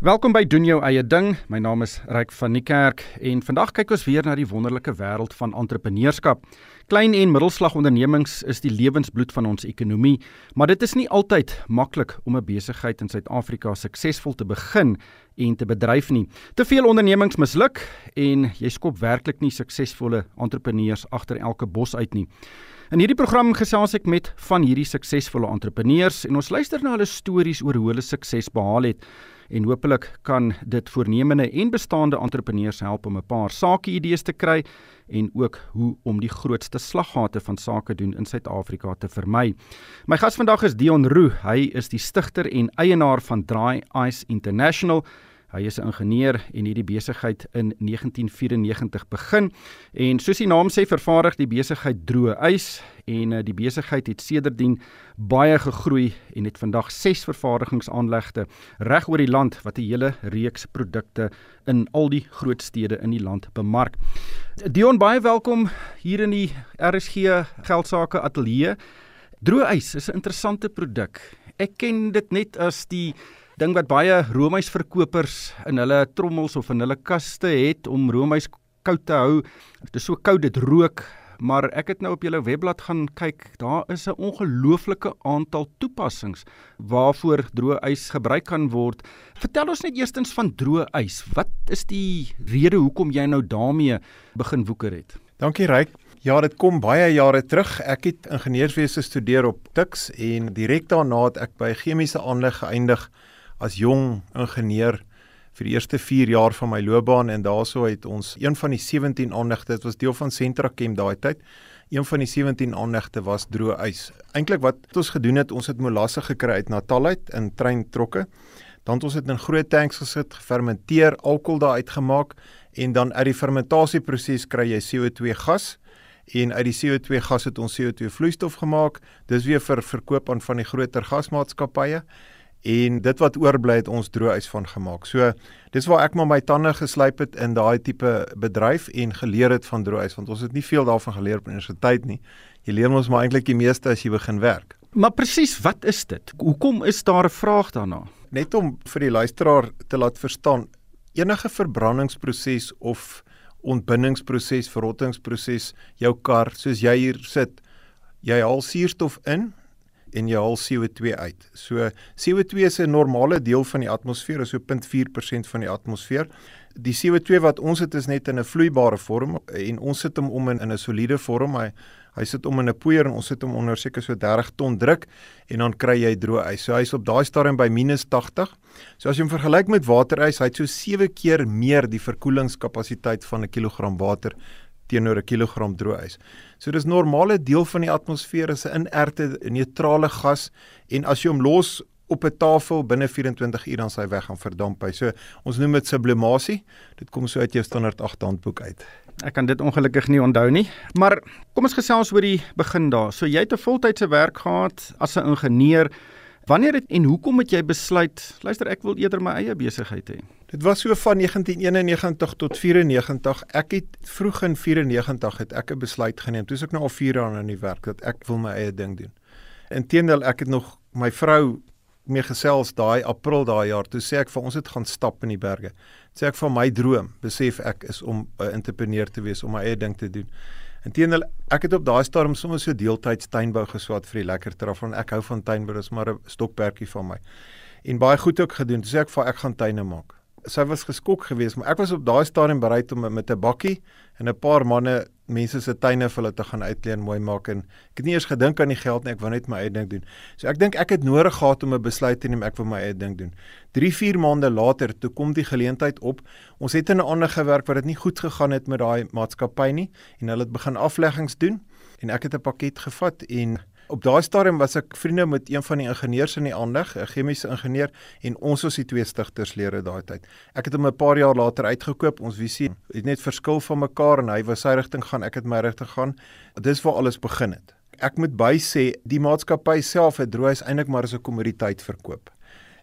Welkom by doen jou eie ding. My naam is Ryk van die Kerk en vandag kyk ons weer na die wonderlike wêreld van entrepreneurskap. Klein en middelslag ondernemings is die lewensbloed van ons ekonomie, maar dit is nie altyd maklik om 'n besigheid in Suid-Afrika suksesvol te begin en te bedryf nie. Te veel ondernemings misluk en jy skop werklik nie suksesvolle entrepreneurs agter elke bos uit nie. In hierdie program gesels ek met van hierdie suksesvolle entrepreneurs en ons luister na hulle stories oor hoe hulle sukses behaal het en hopelik kan dit voornemende en bestaande entrepreneurs help om 'n paar sake idees te kry en ook hoe om die grootste slaggate van sake doen in Suid-Afrika te vermy. My gas vandag is Dion Roo. Hy is die stigter en eienaar van Dry Ice International. Hy is 'n ingenieur en het die besigheid in 1994 begin en soos die naam sê vervaardig die besigheid droë ys en eh, die besigheid het sedertdien baie gegroei en het vandag 6 vervaardigingsaanlegte reg oor die land wat 'n hele reeks produkte in al die groot stede in die land bemark. Dion baie welkom hier in die RSG Geldsaake Ateljee. Droë ys is 'n interessante produk. Ek ken dit net as die ding wat baie roomysverkopers in hulle trommels of in hulle kaste het om roomys koud te hou. Dit is so koud dit rook, maar ek het nou op julle webblad gaan kyk. Daar is 'n ongelooflike aantal toepassings waarvoor droë ys gebruik kan word. Vertel ons net eerstens van droë ys. Wat is die rede hoekom jy nou daarmee begin woeker het? Dankie Ryk. Ja, dit kom baie jare terug. Ek het ingenieurswese gestudeer op Tuks en direk daarna het ek by chemiese aanleg geëindig as jong ingenieur vir die eerste 4 jaar van my loopbaan en daaroor het ons een van die 17 aanlegte, dit was deel van Sentrachem daai tyd. Een van die 17 aanlegte was droë ys. Eintlik wat ons gedoen het, ons het molasse gekry uit Natal uit in treintrokke. Dan het ons dit in groot tanks gesit, gefermenteer, alkohol daar uitgemaak en dan uit die fermentasieproses kry jy CO2 gas en uit die CO2 gas het ons CO2 vloeistof gemaak. Dis weer vir verkoop aan van die groter gasmaatskappye en dit wat oorbly het ons droë ys van gemaak. So dis waar ek maar my tande geslyp het in daai tipe bedryf en geleer het van droë ys want ons het nie veel daarvan geleer op universiteit nie. Jy leer ons maar eintlik die meeste as jy begin werk. Maar presies, wat is dit? Hoekom is daar 'n vraag daarna? Net om vir die luisteraar te laat verstaan, enige verbrandingsproses of ontbindingsproses, verrottingsproses, jou kar, soos jy hier sit, jy haal suurstof in en jy haal CO2 uit. So CO2 is 'n normale deel van die atmosfeer, so 0.4% van die atmosfeer. Die CO2 wat ons het is net in 'n vloeibare vorm en ons sit hom om in 'n soliede vorm. Hy hy sit om in 'n poeier en ons sit hom onder seker so 30 ton druk en dan kry jy droë ys. So hy's op daai stadium by -80. So as jy hom vergelyk met waterys, hy het so 7 keer meer die verkoelingskapasiteit van 'n kilogram water teenoor 'n kilogram droë ys. So dis normale deel van die atmosfeer is 'n inerte neutrale gas en as jy hom los op 'n tafel binne 24 uur dan sy weg gaan verdamp hy. So ons noem dit sublimasie. Dit kom so uit jou standaard 8 handboek uit. Ek kan dit ongelukkig nie onthou nie, maar kom ons gesels oor die begin daar. So jy het 'n voltydse werk gehad as 'n ingenieur. Wanneer het en hoekom het jy besluit, luister ek wil eerder my eie besigheid hê? Dit was so van 1991 tot 94. Ek het vroeg in 94 het ek 'n besluit geneem. Toe is ek nou al 4 jaar aan die werk dat ek wil my eie ding doen. Inteendeel, ek het nog my vrou mee gesels daai April daai jaar. Toe sê ek vir ons het gaan stap in die berge. Sê ek van my droom, besef ek is om 'n entrepreneur te wees, om my eie ding te doen. Inteendeel, ek het op daai stadium sommer so deeltyds tuinbou geswat vir die lekker traf van ek hou van tuinbou, dis maar 'n stokperdjie van my. En baie goed ook gedoen. Toe sê ek vir ek gaan tuine maak sy was geskok geweest, maar ek was op daai stadium bereid om met 'n bakkie en 'n paar manne mense se tuine vir hulle te gaan uitleen mooi maak en ek het nie eers gedink aan die geld nie, ek wou net my eie ding doen. So ek dink ek het nodig gehad om 'n besluit te neem ek wil my eie ding doen. 3-4 maande later toe kom die geleentheid op. Ons het in 'n ander gewerk wat dit nie goed gegaan het met daai maatskappy nie en hulle het begin afleggings doen en ek het 'n pakket gevat en Op daai stadium was ek vriende met een van die ingenieurs in die aanleg, 'n chemiese ingenieur en ons was die twee stigterslede daai tyd. Ek het hom 'n paar jaar later uitgekoop. Ons visie het net verskil van mekaar en hy was sy rigting gaan, ek het my rigting gaan. Dis waar alles begin het. Ek moet by sê die maatskappy self het droë is eintlik maar as 'n kommoditeit verkoop.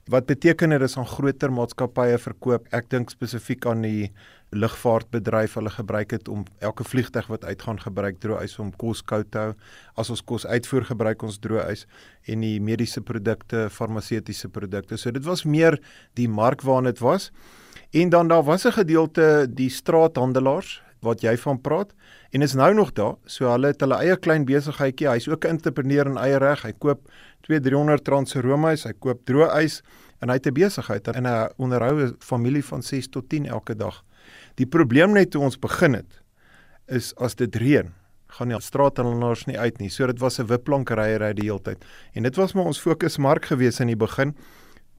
Wat beteken dit is aan groter maatskappye verkoop? Ek dink spesifiek aan die lugvaartbedryf. Hulle gebruik dit om elke vliegtyg wat uitgaan gebruik droëys om kos koud te hou. As ons kos uitvoer gebruik ons droëys en die mediese produkte, farmaseutiese produkte. So dit was meer die mark waarin dit was. En dan daar was 'n gedeelte die straathandelaars wat jy van praat en is nou nog daar. So hulle het hulle eie klein besigheidjie. Hy's ook 'n entrepreneur in eie reg. Hy koop 2-300 rand se roomys, hy koop droë ys en hy het 'n besigheid en hy onderhou 'n familie van 6 tot 10 elke dag. Die probleem net toe ons begin het is as dit reën, gaan die straathandelaars nie uit nie. So dit was 'n wipplankeryery die hele tyd. En dit was maar ons fokusmark gewees in die begin.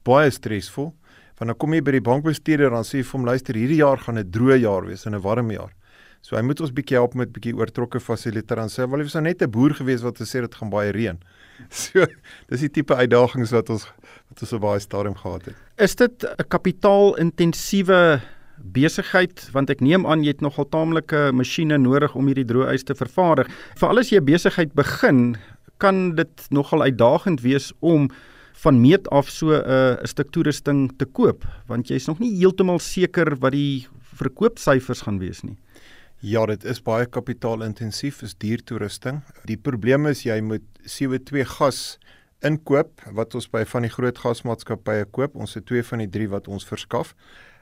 Baie stresvol. Want dan kom jy by die bankbestuurder en sê vir hom luister, hierdie jaar gaan 'n droë jaar wees en 'n warm jaar. So hy moet ons bietjie help met bietjie oortrokke fasiliteite en sê wel jy was net 'n boer gewees wat gesê dit gaan baie reën. So dis die tipe uitdagings wat ons wat ons op baie stadium gehad het. Is dit 'n kapitaalintensiewe besigheid want ek neem aan jy het nogal taamlike masjiene nodig om hierdie droëys te vervaardig. Veral as jy 'n besigheid begin, kan dit nogal uitdagend wees om van meet af so 'n uh, stuk toerusting te koop want jy's nog nie heeltemal seker wat die verkoopsyfers gaan wees nie. Ja, dit is baie kapitaalintensief, is duur toerusting. Die probleem is jy moet CO2 gas inkoop wat ons by van die groot gasmaatskappye koop. Ons het twee van die drie wat ons verskaf.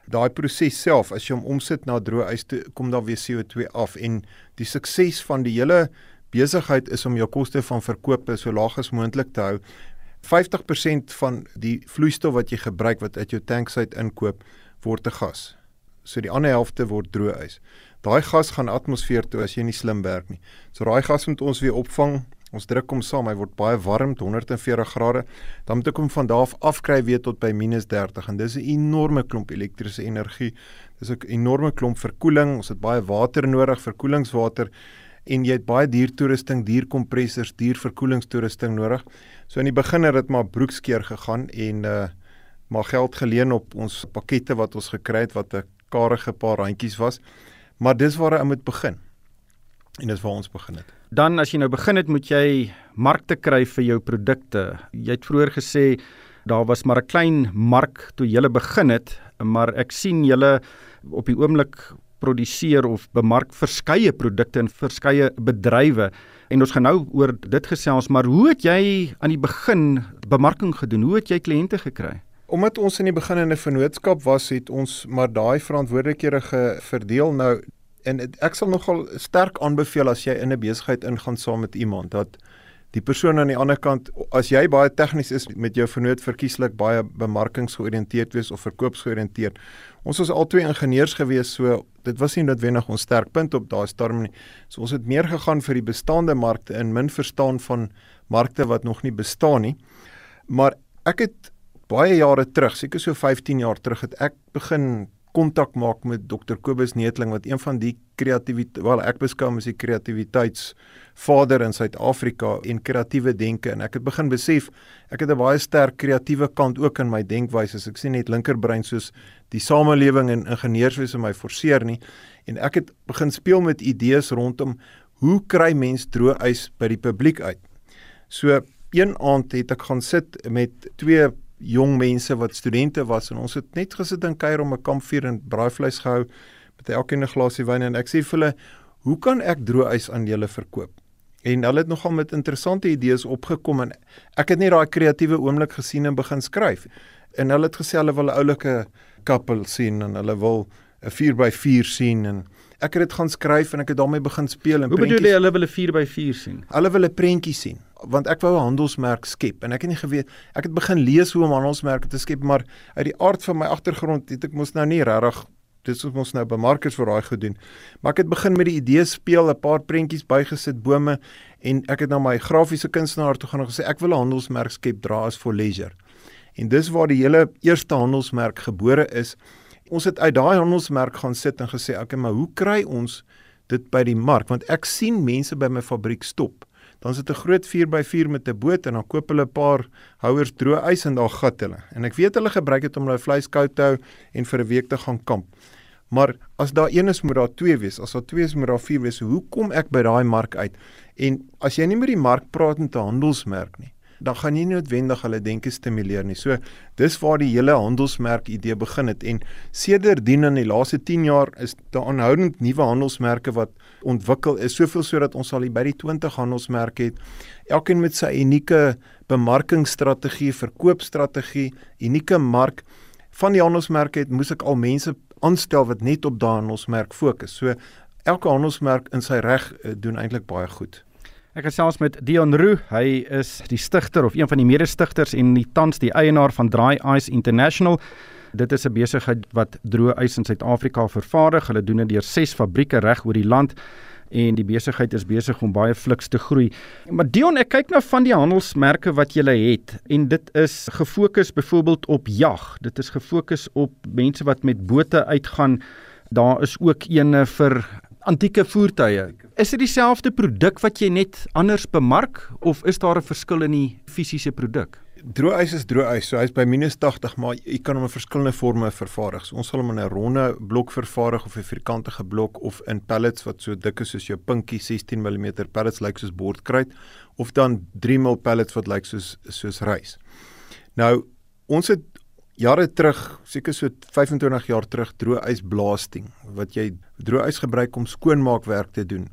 Daai proses self, as jy hom omsit na droë ys toe, kom daar weer CO2 af en die sukses van die hele besigheid is om jou koste van verkoop so laag as moontlik te hou. 50% van die vloeistof wat jy gebruik wat uit jou tanks uit inkoop, word te gas. So die ander helfte word droë ys. Daai gas gaan atmosfeer toe as jy nie slim werk nie. So daai gas moet ons weer opvang. Ons druk hom saam, hy word baie warm, 140 grade. Dan moet ek hom van daar af afkry weer tot by -30 en dis 'n enorme klomp elektriese energie. Dis 'n enorme klomp verkoeling. Ons het baie water nodig, verkoelingswater en jy het baie duur toerusting, duur kompressors, duur verkoelingstoerusting nodig. So in die begin het dit maar broekskeer gegaan en uh maar geld geleen op ons pakkette wat ons gekry het wat 'n karige paar randjies was. Maar dis waar hy moet begin. En dis waar ons begin het. Dan as jy nou begin het, moet jy markte kry vir jou produkte. Jy het vroeër gesê daar was maar 'n klein mark toe jy begin het, maar ek sien julle op die oomblik produseer of bemark verskeie produkte in verskeie bedrywe en ons gaan nou oor dit gesels maar hoe het jy aan die begin bemarking gedoen hoe het jy kliënte gekry Omdat ons in die begin in 'n vennootskap was, het ons maar daai verantwoordelikhede verdeel. Nou en ek sal nogal sterk aanbeveel as jy in 'n besigheid ingaan saam met iemand dat die persoon aan die ander kant as jy baie tegnies is met jou vennoot verkieslik baie bemarkingsgeoriënteerd wees of verkoopsgeoriënteerd. Ons was albei ingenieurs gewees, so dit was nie noodwendig ons sterk punt op daai stadium nie. So ons het meer gegaan vir die bestaande markte en min verstaan van markte wat nog nie bestaan nie. Maar ek het baie jare terug, seker so 15 jaar terug het ek begin kontak maak met Dr Kobus Netling wat een van die kreatiwiteit wel ek beskou hom as die kreatiwiteitsvader in Suid-Afrika en kreatiewe denke en ek het begin besef ek het 'n baie sterk kreatiewe kant ook in my denkwyse. Ek sien net linkerbrein soos die samelewing en ingenieurswese my forceer nie en ek het begin speel met idees rondom hoe kry mens droë ys by die publiek uit. So een aand het ek gaan sit met twee jong mense wat studente was en ons het net gesit en kuier om 'n kampvuur en braaivleis gehou met elkeen 'n glasie wyn en ek sê vir hulle, "Hoe kan ek droë ys aan julle verkoop?" En hulle het nogal met interessante idees opgekom en ek het net daai kreatiewe oomblik gesien en begin skryf. En hulle het gesê hulle wil 'n oulike koppel sien en hulle wil 'n 4x4 sien en ek het dit gaan skryf en ek het daarmee begin speel en Hoe bedoel jy hulle wil 'n 4x4 sien? Hulle wil 'n prentjie sien want ek wou 'n handelsmerk skep en ek het nie geweet ek het begin lees hoe om handelsmerke te skep maar uit die aard van my agtergrond het ek mos nou nie regtig dit is ons nou bemarkers vir daai gedoen maar ek het begin met die idee speel 'n paar prentjies bygesit bome en ek het na my grafiese kunstenaar toe gaan en gesê ek wil 'n handelsmerk skep dra as for leisure en dis waar die hele eerste handelsmerk gebore is ons het uit daai handelsmerk gaan sit en gesê okay maar hoe kry ons dit by die mark want ek sien mense by my fabriek stop dan sit 'n groot 4x4 met 'n boot en dan koop hulle 'n paar houers droë ys en daar gat hulle. En ek weet hulle gebruik dit om hulle vleis koud te hou en vir 'n week te gaan kamp. Maar as daar een is moet daar twee wees, as daar twee is moet daar vier wees. Hoe kom ek by daai mark uit? En as jy nie met die mark praat met 'n handelsmerk nie, dan gaan jy noodwendig hulle denke stimuleer nie. So dis waar die hele handelsmerk idee begin het en sedertdien in die laaste 10 jaar is daar aanhoudend nuwe handelsmerke wat ontwikkel is soveel sodat ons al by die 20 handelsmerke het. Elkeen met sy unieke bemarkingsstrategie, verkoopstrategie, unieke mark van die handelsmerke het moes ek al mense aanstel wat net op daardie handelsmerk fokus. So elke handelsmerk in sy reg eh, doen eintlik baie goed. Ek gesels met Dion Roo. Hy is die stigter of een van die mede-stigters en die tans die eienaar van Dry Ice International. Dit is 'n besigheid wat droë ys in Suid-Afrika vervaardig. Hulle doen dit deur 6 fabrieke reg oor die land en die besigheid is besig om baie fliks te groei. Maar Dion, ek kyk nou van die handelsmerke wat jy het en dit is gefokus byvoorbeeld op jag. Dit is gefokus op mense wat met bote uitgaan. Daar is ook eene vir antieke voertuie. Is dit dieselfde produk wat jy net anders bemark of is daar 'n verskil in die fisiese produk? Droë ys is droë ys. So hy's by -80, maar jy kan hom in verskillende forme vervaardig. So ons sal hom in 'n ronde blok vervaardig of 'n vierkantige blok of in pellets wat so dik is soos jou pinkie 16 mm pellets lyk soos bordkruit of dan 3 mm pellets wat lyk soos soos rys. Nou ons het jare terug, seker so 25 jaar terug droë ys blasting wat jy droë ys gebruik om skoonmaakwerk te doen.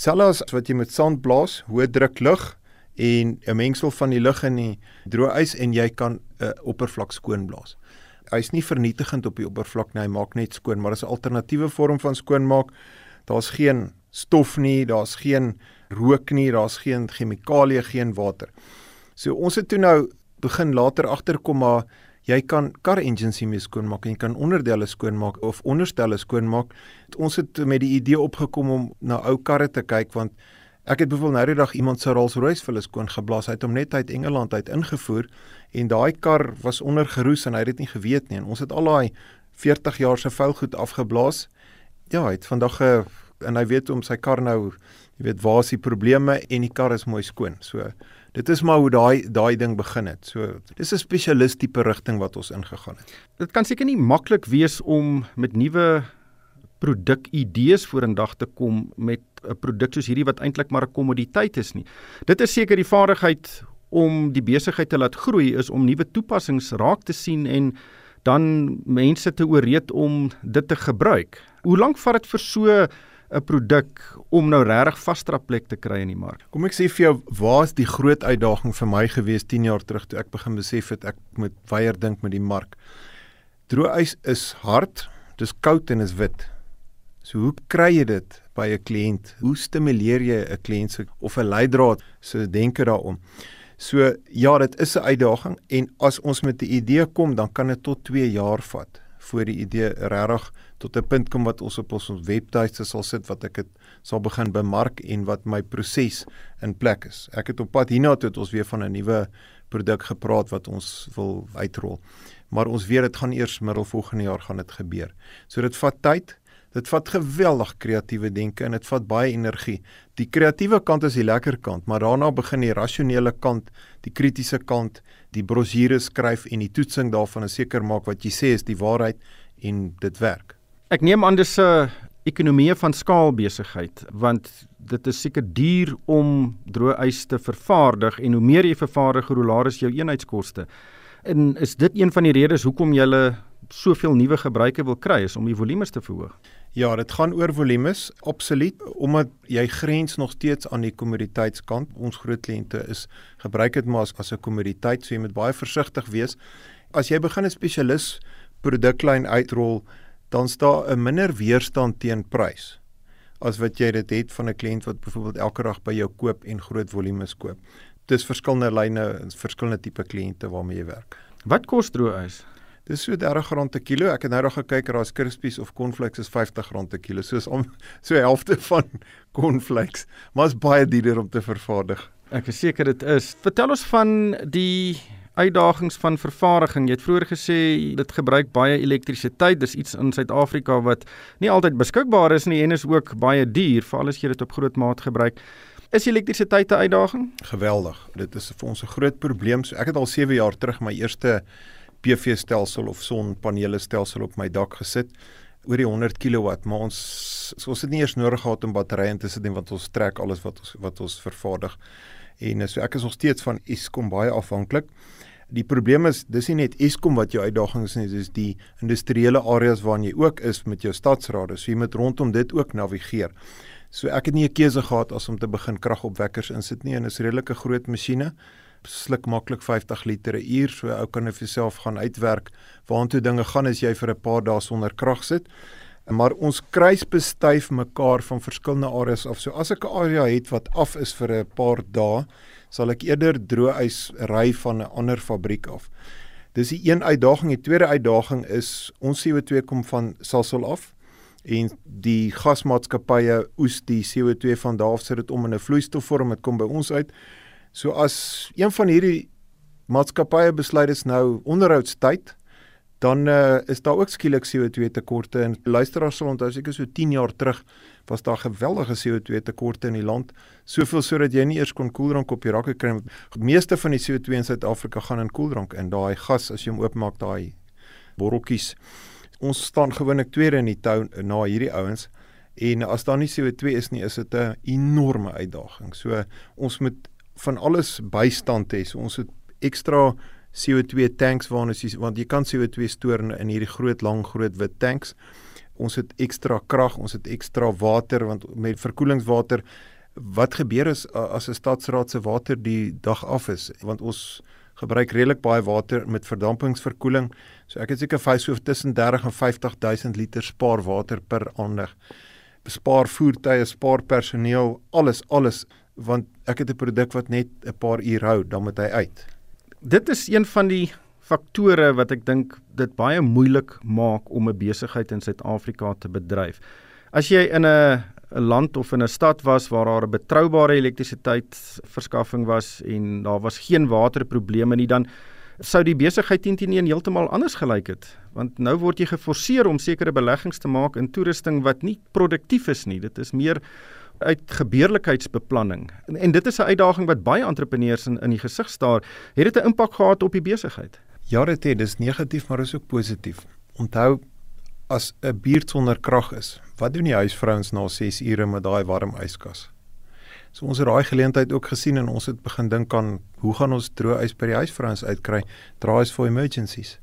Selfs wat jy met sand blaas, hoë druk lug en 'n mengsel van die lug in die droë ys en jy kan 'n uh, oppervlak skoonblaas. Hy's nie vernietigend op die oppervlak nie, hy maak net skoon, maar dit is 'n alternatiewe vorm van skoonmaak. Daar's geen stof nie, daar's geen rook nie, daar's geen chemikalieë, geen water. So ons het toe nou begin later agterkom maar jy kan car engines hiermee skoonmaak en jy kan onderdele skoonmaak of onderstelle skoonmaak. Ons het met die idee opgekom om na ou karre te kyk want Ek het byvoorbeeld nou die dag iemand se Rolls-Royce vir hulle skoon geblaas. Hy het hom net uit Engeland uit ingevoer en daai kar was onder geroes en hy het dit nie geweet nie. En ons het al daai 40 jaar se vuilgoed afgeblaas. Ja, hy het vandag 'n en hy weet om sy kar nou, jy weet waar is die probleme en die kar is mooi skoon. So dit is maar hoe daai daai ding begin het. So dis 'n spesialis tipe rigting wat ons ingegaan het. Dit kan seker nie maklik wees om met nuwe produkidees vorendag te kom met 'n produk soos hierdie wat eintlik maar 'n kommoditeit is nie. Dit is seker die vaardigheid om die besigheid te laat groei is om nuwe toepassings raak te sien en dan mense te ooreed om dit te gebruik. Hoe lank vat dit vir so 'n produk om nou regtig vasstra plek te kry in die mark? Kom ek sê vir jou, waar is die groot uitdaging vir my gewees 10 jaar terug toe ek begin besef het ek moet weier dink met die mark. Droë ys is hard, dis koud en is wit. So hoe kry jy dit by 'n kliënt? Hoe stimuleer jy 'n kliënt se of 'n leidraad se denke daaroor? So ja, dit is 'n uitdaging en as ons met 'n idee kom, dan kan dit tot 2 jaar vat voor die idee regtig tot 'n punt kom wat ons op ons webtuiste sal sit wat ek dit sal begin bemark en wat my proses in plek is. Ek het op pad hierna toe het ons weer van 'n nuwe produk gepraat wat ons wil uitrol. Maar ons weet dit gaan eers middel volgende jaar gaan dit gebeur. So dit vat tyd. Dit vat geweldig kreatiewe denke en dit vat baie energie. Die kreatiewe kant is die lekker kant, maar daarna begin die rasionele kant, die kritiese kant, die brosjure skryf en die toetsing daarvan en seker maak wat jy sê is die waarheid en dit werk. Ek neem aan dis 'n ekonomie van skaal besigheid want dit is seker duur om droë ys te vervaardig en hoe meer jy vervaardig hoe laer is jou eenheidskoste. En is dit een van die redes hoekom jy soveel nuwe gebruikers wil kry is om die volumes te verhoog? Ja, dit gaan oor volumes, absoluut, omdat jy grens nog steeds aan die kommoditeitskant. Ons groot kliënte is gebruik dit maar as 'n kommoditeit, so jy moet baie versigtig wees. As jy begin 'n spesialis produklyn uitrol, dan staan 'n minder weerstand teen prys as wat jy dit het van 'n kliënt wat byvoorbeeld elke dag by jou koop en groot volumes koop. Dis verskillende lyne en verskillende tipe kliënte waarmee jy werk. Wat kos droë ys? Dis so R30 per kilo. Ek het nou nog gekyk raas crispies of cornflakes is R50 per kilo. So is om so helfte van cornflakes, maar is baie duurder om te vervaardig. Ek is seker dit is. Vertel ons van die uitdagings van vervaardiging. Jy het vroeër gesê dit gebruik baie elektrisiteit. Dis iets in Suid-Afrika wat nie altyd beskikbaar is nie en is ook baie duur, veral as jy dit op groot maat gebruik. Is elektrisiteit 'n uitdaging? Geweldig. Dit is vir ons 'n groot probleem. So ek het al 7 jaar terug my eerste PV stelsel of sonpanele stelsel op my dak gesit oor die 100 kW maar ons ons het nie eers nodig gehad om batterye in te sit nie want ons trek alles wat ons wat ons vervaardig En so ek is nog steeds van Eskom baie afhanklik. Die probleem is dis nie net Eskom wat jou uitdagings is nie, dis die industriële areas waarin jy ook is met jou stadsrade. So jy moet rondom dit ook navigeer. So ek het nie 'n keuse gehad as om te begin kragopwekkers insit nie en is redelike groot masjiene sluk maklik 50 liter 'n uur so ou kan vir jouself gaan uitwerk waartoe dinge gaan as jy vir 'n paar dae sonder krag sit maar ons kruis bestuif mekaar van verskillende areas af. So as ek 'n area het wat af is vir 'n paar dae, sal ek eerder droëys ry van 'n ander fabriek af. Dis die een uitdaging. Die tweede uitdaging is ons CO2 kom van Sasol af en die gasmaatskappye oes die CO2 van daar af sit dit om in 'n vloeistofvorm dit kom by ons uit. So as een van hierdie maatskappye besluit is nou onderhoudstyd, dan uh, is daar ook skielik CO2 tekorte. En luisteraars sal onthou seker so 10 jaar terug was daar geweldige CO2 tekorte in die land. Soveel sodat jy nie eers kon koeldrank op jou rakke kry die meeste van die CO2 in Suid-Afrika gaan in koeldrank in. Daai gas as jy hom oopmaak daai botteltjies ons staan gewoonlik tweede in die tou na hierdie ouens. En as daar nie CO2 is nie is dit 'n enorme uitdaging. So ons moet van alles bystand hê so ons het ekstra CO2 tanks waarna jy want jy kan CO2 stoor in, hierdie groot lang groot wit tanks. Ons het ekstra krag, ons het ekstra water want met verkoelingswater wat gebeur is as 'n stadsraad se water die dag af is want ons gebruik redelik baie water met verdampingsverkoeling. So ek het seker vir so tussen 30 en 50 000 liter spaar water per aandag. Spaar voertuie, spaar personeel, alles alles want ek het 'n produk wat net 'n paar uur hou, dan moet hy uit dit is een van die faktore wat ek dink dit baie moeilik maak om 'n besigheid in Suid-Afrika te bedryf. As jy in 'n 'n land of in 'n stad was waar daar 'n betroubare elektrisiteitsverskaffing was en daar was geen waterprobleme nie, dan sou die besigheid teen teen heeltemal anders gelyk het. Want nou word jy geforseer om sekere beleggings te maak in toerusting wat nie produktief is nie. Dit is meer uit gebeurlikheidsbeplanning. En, en dit is 'n uitdaging wat baie entrepreneurs in in die gesig staar. Het dit 'n impak gehad op die besigheid? Ja, dit het, dis negatief, maar is ook positief. Onthou as 'n buurt sonder krag is, wat doen die huisvrouens na 6 ure met daai warm yskas? So ons het daai geleentheid ook gesien en ons het begin dink aan hoe gaan ons droë ys by die huisvrouens uitkry? Draais for emergencies.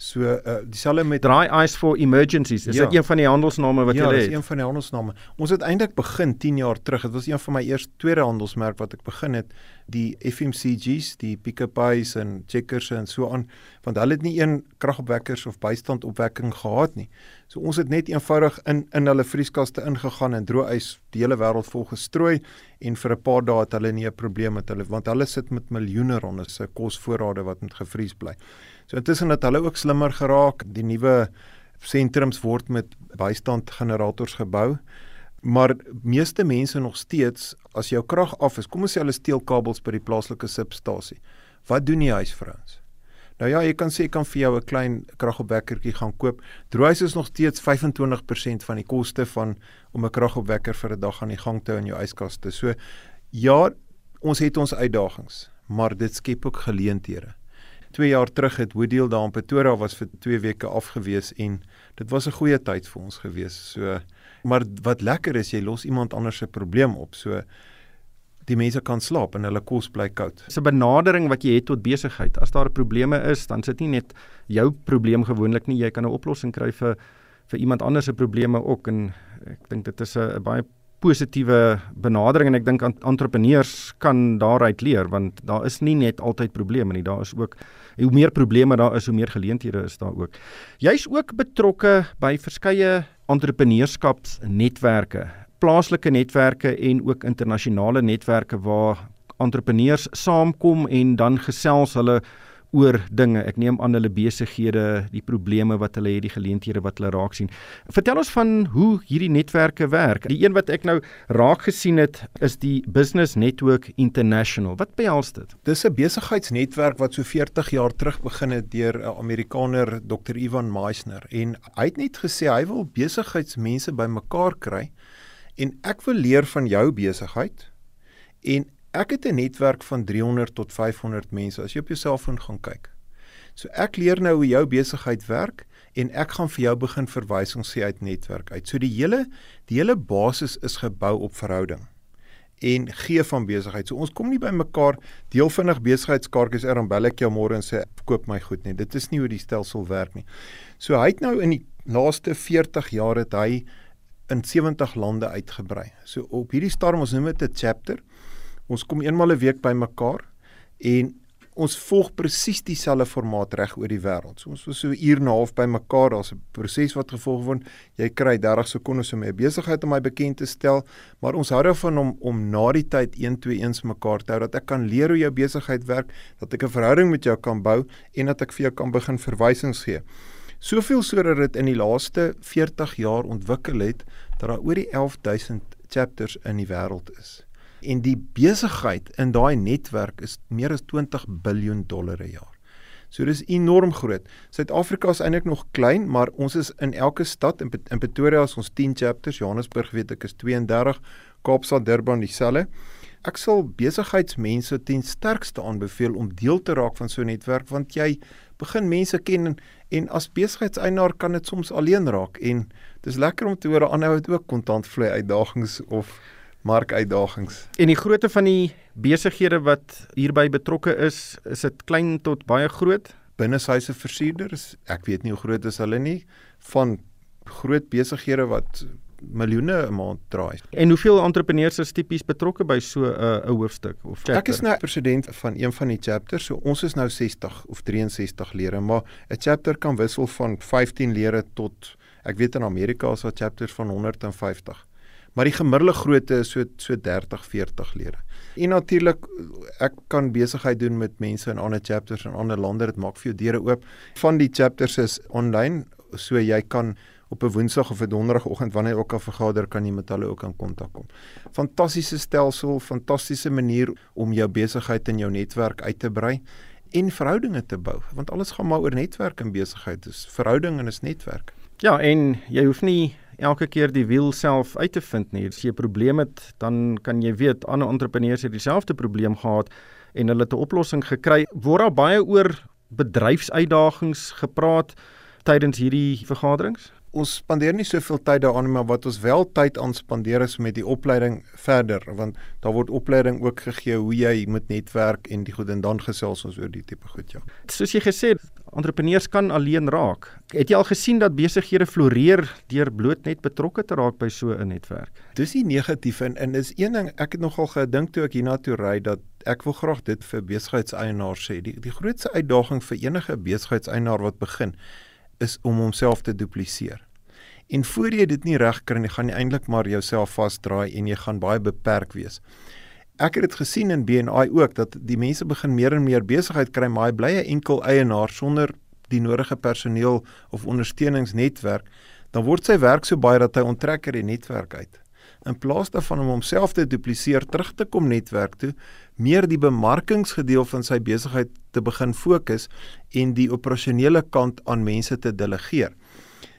So uh dieselfde met Dry Ice for Emergencies. Is ja. dit een van die handelsname wat ja, jy het? Ja, dis een van die handelsname. Ons het eintlik begin 10 jaar terug. Dit was een van my eerste tweede handelsmerk wat ek begin het, die FMCG's, die Pick n Pays en Checkers en so aan, want hulle het nie een kragopwekkers of bystandopwekking gehad nie. So ons het net eenvoudig in in hulle vrieskaste ingegaan en droë ys die hele wêreld vol gestrooi en vir 'n paar dae het hulle nie 'n probleem met hulle want hulle sit met miljoene ronde se kosvoorrade wat moet gevries bly. So intussen het hulle ook slimmer geraak. Die nuwe sentrums word met bystandgenerators gebou. Maar meeste mense nog steeds as jou krag af is, kom ons sê hulle steel kabels by die plaaslike substasie. Wat doen die huisvrouens? Nou ja, jy kan sê kan vir jou 'n klein kragopwekkertjie gaan koop. Droëis is nog steeds 25% van die koste van om 'n kragopwekker vir 'n dag aan die gang te hou in jou yskaste. So ja, ons het ons uitdagings, maar dit skep ook geleenthede. 2 jaar terug het Woodhill daar in Pretoria was vir 2 weke afgewees en dit was 'n goeie tyd vir ons gewees. So maar wat lekker is jy los iemand anders se probleem op. So die mense kan slaap en hulle kos bly koud. Dis 'n benadering wat jy het tot besigheid. As daar probleme is, dan sit nie net jou probleem gewoonlik nie, jy kan 'n oplossing kry vir vir iemand anders se probleme ook en ek dink dit is 'n baie positiewe benadering en ek dink entrepreneurs kan daaruit leer want daar is nie net altyd probleme nie daar is ook hoe meer probleme daar is hoe meer geleenthede is daar ook. Jy's ook betrokke by verskeie entrepreneurskapsnetwerke plaaslike netwerke en ook internasionale netwerke waar entrepreneurs saamkom en dan gesels hulle oor dinge. Ek neem aan hulle besighede, die probleme wat hulle het, die geleenthede wat hulle raak sien. Vertel ons van hoe hierdie netwerke werk. Die een wat ek nou raak gesien het, is die Business Network International. Wat behels dit? Dis 'n besigheidsnetwerk wat so 40 jaar terug begin het deur 'n Amerikaner, Dr. Ivan Meisner, en hy het net gesê hy wil besigheidsmense bymekaar kry en ek wil leer van jou besigheid en Ek het 'n netwerk van 300 tot 500 mense as jy op jou selfoon gaan kyk. So ek leer nou hoe jou besigheid werk en ek gaan vir jou begin verwysings gee uit netwerk uit. So die hele die hele basis is gebou op verhouding. en gee van besigheid. So ons kom nie by mekaar deel vinnig besigheidskaartjies er dan bel ek jou môre en sê koop my goed nie. Dit is nie hoe die stelsel werk nie. So hy het nou in die laaste 40 jaar het hy in 70 lande uitgebrei. So op hierdie stadium ons noem dit 'n chapter. Ons kom eenmal 'n week by mekaar en ons volg presies dieselfde formaat reg oor die wêreld. So ons was so 'n uur en 'n half by mekaar. Daar's 'n proses wat gevolg word. Jy kry 30 sekondes om 'n besigheid om my bekend te stel, maar ons hou daarvan om om na die tyd 1 2 eens mekaar te hou dat ek kan leer hoe jou besigheid werk, dat ek 'n verhouding met jou kan bou en dat ek vir jou kan begin verwysings gee. Soveel sodat dit in die laaste 40 jaar ontwikkel het dat daar oor die 11000 chapters in die wêreld is en die besigheid in daai netwerk is meer as 20 miljard dollar per jaar. So dis enorm groot. Suid-Afrika is eintlik nog klein, maar ons is in elke stad in, in Pretoria is ons 10 chapters, Johannesburg weet ek is 32, Kaapstad, Durban dieselfde. Ek sal besigheidsmense ten sterkste aanbeveel om deel te raak van so 'n netwerk want jy begin mense ken en, en as besigheidseienaar kan dit soms alleen raak en dis lekker om te hoor aanhou het ook kontantvloei uitdagings of markuitdagings. En die grootte van die besighede wat hierby betrokke is, is dit klein tot baie groot? Binnesyse versierders, ek weet nie hoe groot is hulle nie, van groot besighede wat miljoene 'n maand draai. En hoeveel entrepreneurs is tipies betrokke by so 'n uh, 'n hoofstuk of chapter? Ek is nou president van een van die chapters, so ons is nou 60 of 63 lede, maar 'n chapter kan wissel van 15 lede tot ek weet in Amerika is daar chapters van 150 maar die gemiddelde grootte is so so 30 40 lede. En natuurlik ek kan besigheid doen met mense in ander chapters in ander lande. Dit maak vir jou deure oop. Van die chapters is online, so jy kan op 'n Woensdag of 'n Donderdagoggend wanneer ook al vergader kan jy met hulle ook in kontak kom. Fantastiese stelsel, fantastiese manier om jou besigheid en jou netwerk uit te brei en verhoudinge te bou, want alles gaan maar oor netwerk en besigheid. Dis verhouding en is netwerk. Ja, en jy hoef nie elke keer die wiel self uit te vind nie. As jy 'n probleem het, dan kan jy weet ander entrepreneurs het dieselfde probleem gehad en hulle het 'n oplossing gekry. Word daar baie oor bedryfsuitdagings gepraat tydens hierdie vergaderings? ons spandeer nie soveel tyd daaraan maar wat ons wel tyd aan spandeer is met die opleiding verder want daar word opleiding ook gegee hoe jy met netwerk en die goed en dan gesels ons oor die tipe goed ja. Soos jy gesê het, entrepreneurs kan alleen raak. Het jy al gesien dat besighede floreer deur bloot net betrokke te raak by so 'n netwerk? Dis nie negatief en en is een ding ek het nogal gedink toe ek hiernatoe ry dat ek wil graag dit vir besigheidseienaars sê. Die die grootste uitdaging vir enige besigheidseienaar wat begin is om homself te dupliseer. En voor jy dit nie reg kry nie, gaan jy eintlik maar jouself vasdraai en jy gaan baie beperk wees. Ek het dit gesien in BNI ook dat die mense begin meer en meer besigheid kry, maar hy bly 'n enkel eienaar sonder die nodige personeel of ondersteuningsnetwerk, dan word sy werk so baie dat hy onttrek uit die netwerk uit. In plaas daarvan om homself te dupliseer terug te kom netwerk toe, meer die bemarkingsgedeel van sy besigheid te begin fokus en die operasionele kant aan mense te delegeer.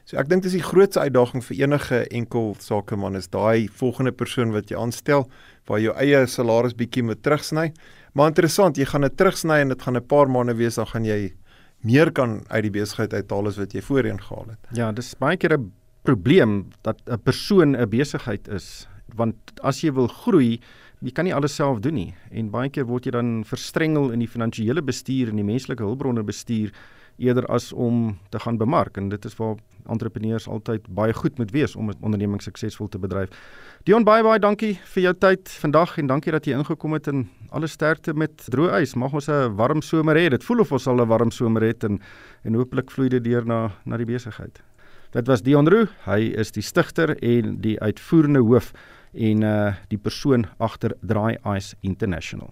So ek dink dis die grootste uitdaging vir enige enkel sakeman is daai volgende persoon wat jy aanstel waar jou eie salaris bietjie moet terugsny. Maar interessant, jy gaan dit terugsny en dit gaan 'n paar maande wees dan gaan jy meer kan uit die besigheid uithaal as wat jy voorheen gehaal het. Ja, dis baie keer 'n probleem dat 'n persoon 'n besigheid is want as jy wil groei jy kan nie alles self doen nie en baie keer word jy dan verstrengel in die finansiële bestuur en die menslike hulpbronne bestuur eerder as om te gaan bemark en dit is waar entrepreneurs altyd baie goed moet wees om 'n onderneming suksesvol te bedryf. Dion baie baie dankie vir jou tyd vandag en dankie dat jy ingekom het en alle sterkte met droë ys. Mag ons 'n warm somer hê. Dit voel of ons al 'n warm somer het en en hooplik vloei dit deur na na die besigheid. Dit was Dion Roo. Hy is die stigter en die uitvoerende hoof en uh die persoon agter Dry Ice International.